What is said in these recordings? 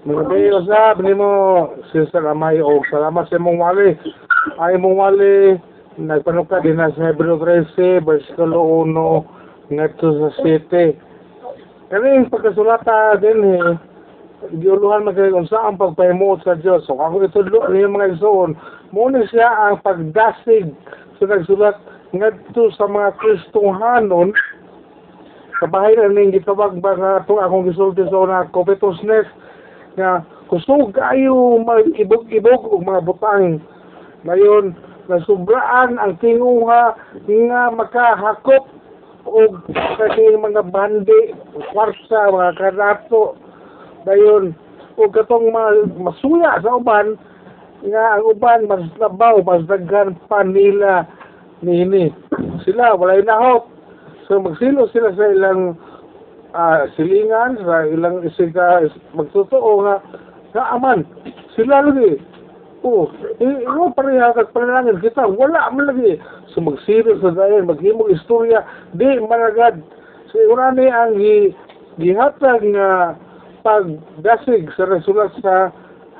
Mga bayo sa, ni mo, Sister Amay, o salamat sa mong wali. Ay mong wali, nagpanuka din na sa Hebreo 13, versikulo 1, ngadto sa 7. Kani pagkasulata din eh, giuluhan magkaya kung saan pagpahimuot sa Diyos. So ako itudlo niya mga igsoon, muna siya ang pagdasig sa nagsulat ngadto sa mga Kristohanon sa bahay na ning gitawag ba nga ito akong gisulti sa una Covetosness nga kusog kayo mag-ibog-ibog og mga butang. Ngayon nasubraan ang tinguha nga makahakop og kasi mga bandi kwarsa mga karato. Dayon o katong mga masuya sa uban nga ang uban mas labaw mas daghan pa nila nini. Sila walay nahot. So magsilo sila sa ilang ah, silingan sa ilang isika magtotoo nga nga aman sila lagi Oh, eh, ano pareha kag panalangin kita, wala man lagi. So magsiro sa dayon, maghimong istorya, di managad. So una ni ang gi, gihatag nga pagdasig sa resulat sa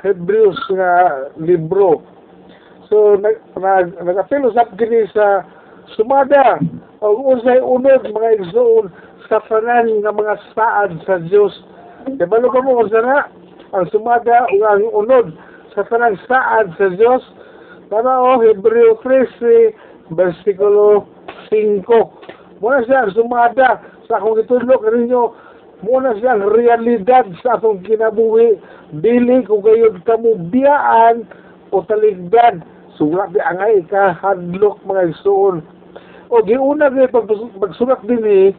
Hebrews nga libro. So nag, nag, nag-apelo sa gini sa sumada o unsay unod mga igsoon sa tanan nga mga saad sa Dios. Kabalo ka mo unsa na ang sumada o ang unod sa tanang saad sa Diyos. Para o, Hebreo 13, versikulo 5. Muna siya sumada sa akong itulog ninyo. Muna siya ang realidad sa atong kinabuhi. Dili kung kayo kamo biyaan o taligdan. Sulat di angay ka hadlok mga isuon. O giuna kayo pag, pagsulat din eh,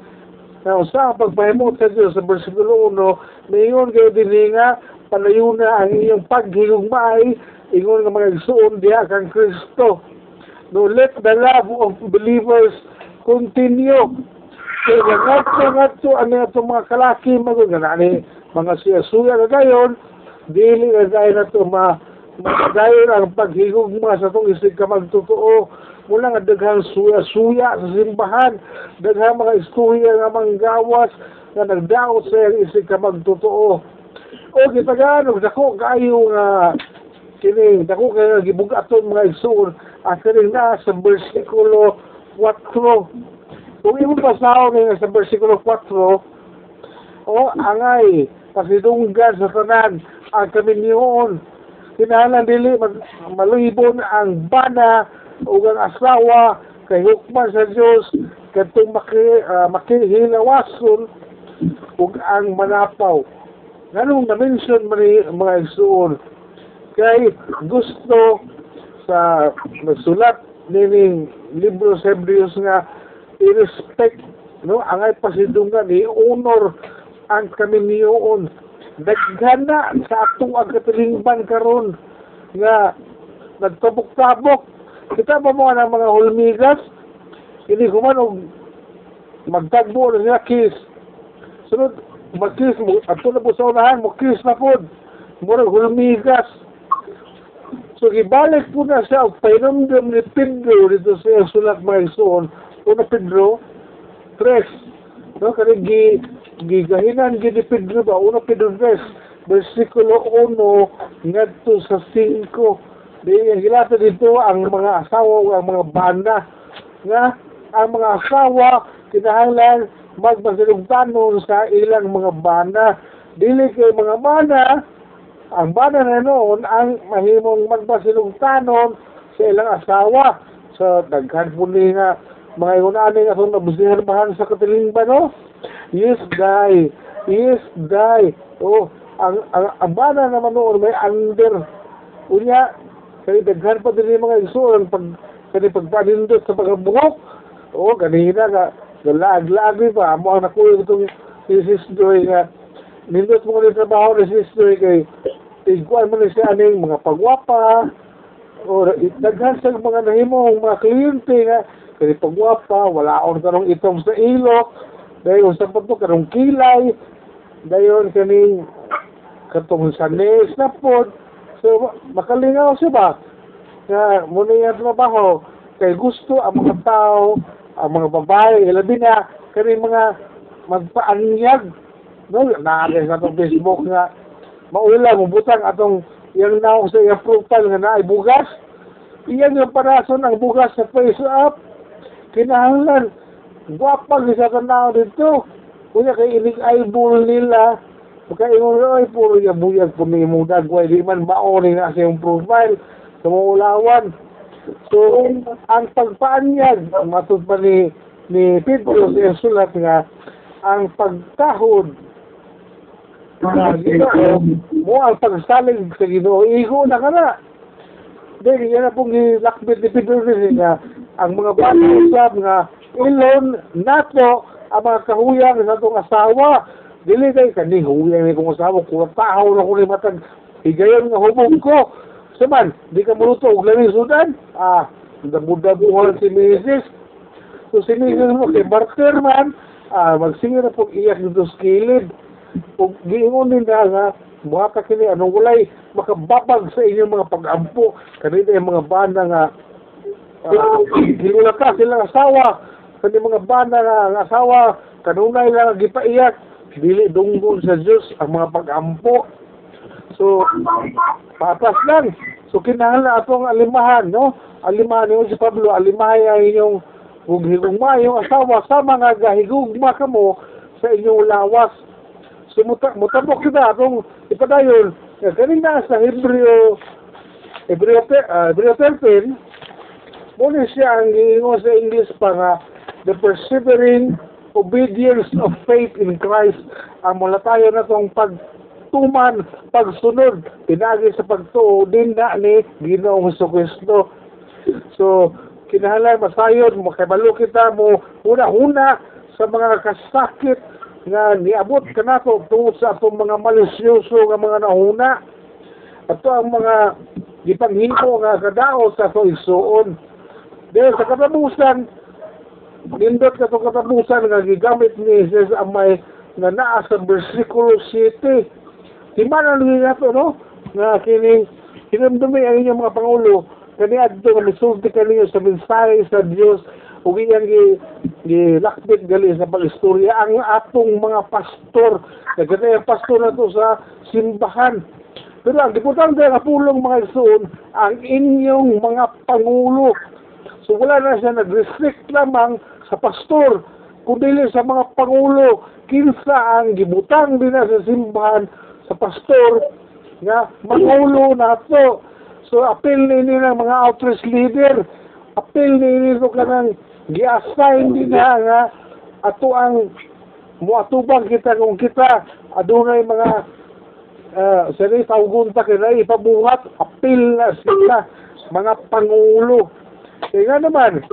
na usa pagpahimot sa Diyos sa versikulo 1, mayon kayo din nga palayo na ang iyong paghigugmay, ingon nga mga igsuon diha kang Kristo. No, let the love of believers continue. Kaya ngatso ngatso ano ito mga kalaki mga ni mga siya-suya na gayon, dili na dahil na ito ma magdayon ang paghigugma sa itong isig ka magtotoo. Mula nga daghang suya-suya sa simbahan, daghang mga istorya nga manggawas nga nagdaot sa iyang isig ka magtotoo o gitagano dako kayo nga kini dako kayo gibugaton mga igsoon ang kini na sa bersikulo 4 kung imo basaho nga sa bersikulo 4 o angay pasidunggan sa tanan ang kaminyoon kinahanglan dili malibon ang bana o ang asawa kay hukman sa Dios kadtong maki, uh, makihilawason ug ang manapaw. Ganong na-mention man mga igsuon kay gusto sa nagsulat nining libro sa Hebrews nga i-respect no? Angay pasidungan ni honor ang kami niyoon naghana sa atong ang katilingban karon nga nagtabok-tabok kita ba mo ng mga hulmigas hindi kuman og magtagbo na niya kiss sunod magkis mo, ato na po sa unahan, mo kiss na po. Murag hulmigas. So, gibalik po na siya, pairamdam ni Pedro dito sa sulat mga isuon. Una Pedro, 3. No, kani gi, gigahinan gi ni Pedro ba? Una 3, versikulo 1, ngadto sa 5. Di, hilata dito ang mga asawa, ang mga banda. Nga, ang mga asawa, kinahanglan magpasilugtanon sa ilang mga bana. Dili kay mga bana, ang bana na noon ang mahimong magpasilugtanon sa ilang asawa. So, daghan po nga mga iunani nga itong nabusiharbahan sa katilingban, no? Yes, die. Yes, die. Oh, ang, ang, ang bana naman noon may under. Unya, kay daghan pa din yung mga isuon pag kani pagpanindot sa pagbuhok. Oh, kanina nga Galag-lag pa. Amo ang nakuha itong si Sis Joy nga. Nindot mo nga trabaho ni Sis Joy kay iguan mo na siya aning mga pagwapa o daghan sa mga nahimong mga kliyente nga kay pagwapa wala akong tarong itom sa ilok dayon sa pato karong kilay dayon kaning katong sa nes na pod so makalingaw siya ba nga muna yung trabaho kay gusto ang mga tao ang mga babae, labi na kani mga magpaanyag. No, naagay sa itong Facebook nga maula mo butang atong yang naong sa iyang profile nga naay bugas. Iyan yung parason ang bugas sa face up. Kinahanglan. Gwapag sa tanaw dito. Kunya kay inig eyeball nila. Kaya ingon ay puro yung buyag po ni mong dagway. Di man maoni na sa iyong profile. Sa ulawan. So, ang pagpaanyag, ang matod pa ni, ni Pedro sa sulat nga, ang pagkahod na ginoo, mo ang pagsalig sa ginoo, igo na ka na. Dahil yan na pong gilakbit ni Pedro nga, ang mga bata usab nga, ilon nato ang mga kahuyang sa itong asawa. Dili kay kani huyang ni kong asawa, kung tahaw na ko ni higayon nga hubog ko. Saman, di ka muluto, og lami sudan. Ah, dabudabuhan si Mrs. So si Mrs. mo kay Barter man, ah, magsingir na pag iyak dito sa kilid. Kung giingon din na nga, ka kini, anong walay, makababag sa inyong mga pag-ampo. Kanina yung mga banda nga, uh, gilula ka silang asawa. Kani mga banda nga ang asawa, kanunay lang ang gipaiyak. Dili dunggon sa Diyos ang mga pag-ampo. So, patas lang. So, kinahanglan na atong alimahan, no? Alimahan niyo si Pablo, alimahay ang inyong kung higugma yung asawa sa mga gahigugma ka mo sa inyong lawas. So, muta, mutabok kita atong ipadayon. Kanina sa Hebreo, Hebreo, ah, Hebreo 13, muna siya ang giingon sa English pa nga, the persevering obedience of faith in Christ ang mula tayo na itong pagtuman, pagsunod, pinagi sa pagtuo din na ni Ginoong Kristo. So, kinahanglan masayon, makibalo kita mo, una-una sa mga kasakit nga niabot ka na to tungod sa atong mga malisyoso nga mga nahuna. Ato ang mga gipanghimo nga kadao sa atong igsuon. Dahil sa katapusan, nindot ka itong katapusan nga gigamit ni Jesus ang may nga naa sa versikulo 7. Di man ang lugi na to, no? Nga kining hinamdumi ang inyong mga pangulo kani adto nga misulti kaninyo sa mensahe sa Dios ug iyang gi gilakbit gali sa pagistorya ang atong mga pastor nagkatay pastor na to sa simbahan pero ang importante nga pulong mga igsoon ang inyong mga pangulo so wala na siya nag-restrict lamang sa pastor kundi sa mga pangulo kinsa ang gibutang din sa simbahan sa pastor nga mangulo na to So, appeal nini ng mga outreach leader. Appeal nini ko ka ng gi-assign din na nga ato ang muatubang kita kung kita adunay mga uh, sari tawgunta kina ipabuhat appeal na sila mga pangulo kaya nga naman.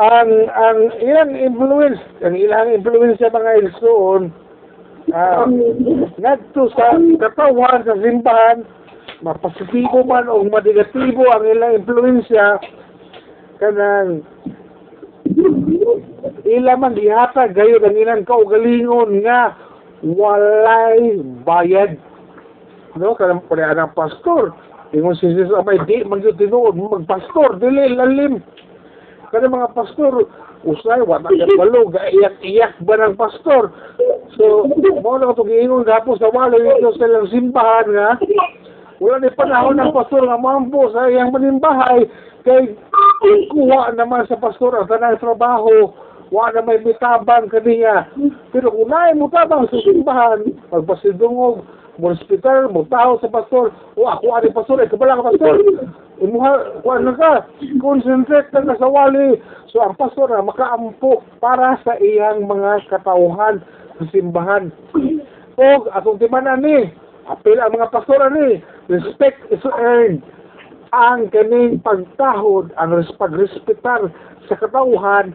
Ang ang ilang influence ang ilang influence sa mga igsoon uh, ngadto sa katawan sa simbahan mapasitibo man o manegatibo ang ilang impluensya kanang ila man dihatag gayon ang ilang kaugalingon nga walay bayad. No kanang pala ang pastor ingon si Jesus amay di magyud tinuod magpastor dili lalim. Kada mga pastor usay wa na balo gaiyak-iyak ba ng pastor? So mo na to giingon gapon sa walo dito sa ilang simbahan nga wala ni panahon ng pastor nga mambo sa iyang manimbahay kay kuha naman sa pastor ang tanang trabaho wa na may mitabang kaniya pero kung naay mo tabang sa simbahan magpasidungog mo hospital mo tao sa pastor. O ako ani pastor ay kabala ka pastor. Imuha kuha na ka. Concentrate ka na sa wali. So ang pastor na makaampo para sa iyang mga katauhan sa simbahan. O atong timanan ni apel ang mga pastor ani respect is earned. Ang kaning pagtahod, ang res pagrespetar sa katauhan,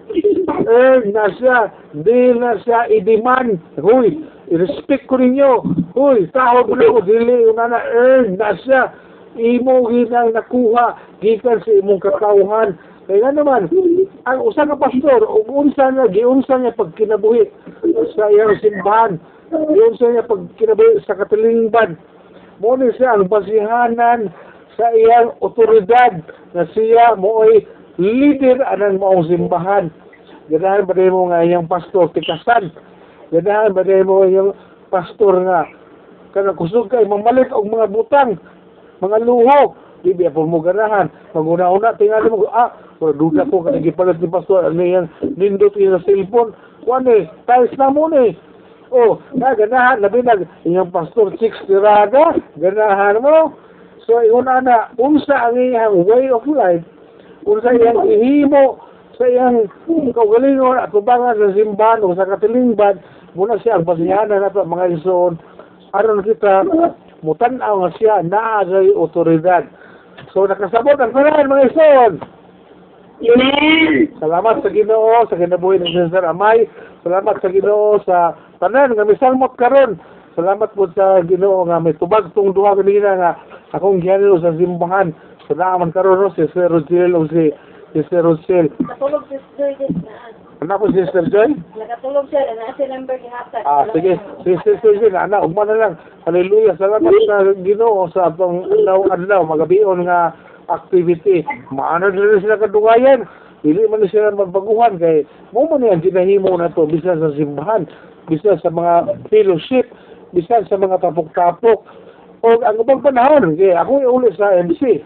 earn na siya, di na siya i-demand. Huy, i-respect ko ninyo. Huy, tahod mo na ko, dili na na earn na siya. Imo ginang nakuha, gikan sa imong katauhan. Kaya nga naman, ang usa ka pastor, ug unsa na, giunsa niya pag kinabuhi sa iyang simbahan, giunsa niya pag kinabuhi sa katilingban, mo ni siya ang basihanan sa iyang otoridad na siya mo ay leader anang maong simbahan. Ganahan ba mo nga iyang pastor tikasan? Ganahan ba mo iyang pastor nga kana kusog kay mamalit og mga butang, mga luho. Di po mo ganahan. Maguna-una, tingali mo, ah, o, duda ko, kanagi palit ni Pastor, ano yan, nindot yung sa cellphone. Kuan eh, tiles na mo ni. Oh, na ganahan, labi na, yung Pastor, chicks tirada, ganahan mo. So, yun na, unsa ang iyang way of life, unsa iyang ihimo, sa iyang kaugalingon at tubangan sa simbahan o sa katilingban, muna siya ang basihanan nato mga ison, aron kita mutanaw nga siya naagay otoridad. So nakasabot ang tanan mga ison. Amen. Salamat sa Ginoo sa kinabuhi ng Cesar Amay. Salamat sa Ginoo sa tanan nga misalmot karon. Salamat po sa Ginoo nga may tubag tong duha kanina nga akong gihanilo sa simbahan. Salamat karon no si Sir Rosel o si si Sir Rosel. Nakatulog si Sir. Anak ko si Sister Joy. Nakatulog siya na sa number ni Hatag. Ah, sige. Si Sister Joy, anak, ugma na lang. Hallelujah. Salamat sa Ginoo sa atong adlaw-adlaw magabion nga activity. Maano na rin sila kadugayan. Dili man na sila magbaguhan kay mo man yan ginahimo na to bisan sa simbahan, bisan sa mga fellowship, bisan sa mga tapok-tapok. O ang ubang panahon, kay ako yung uli sa MC.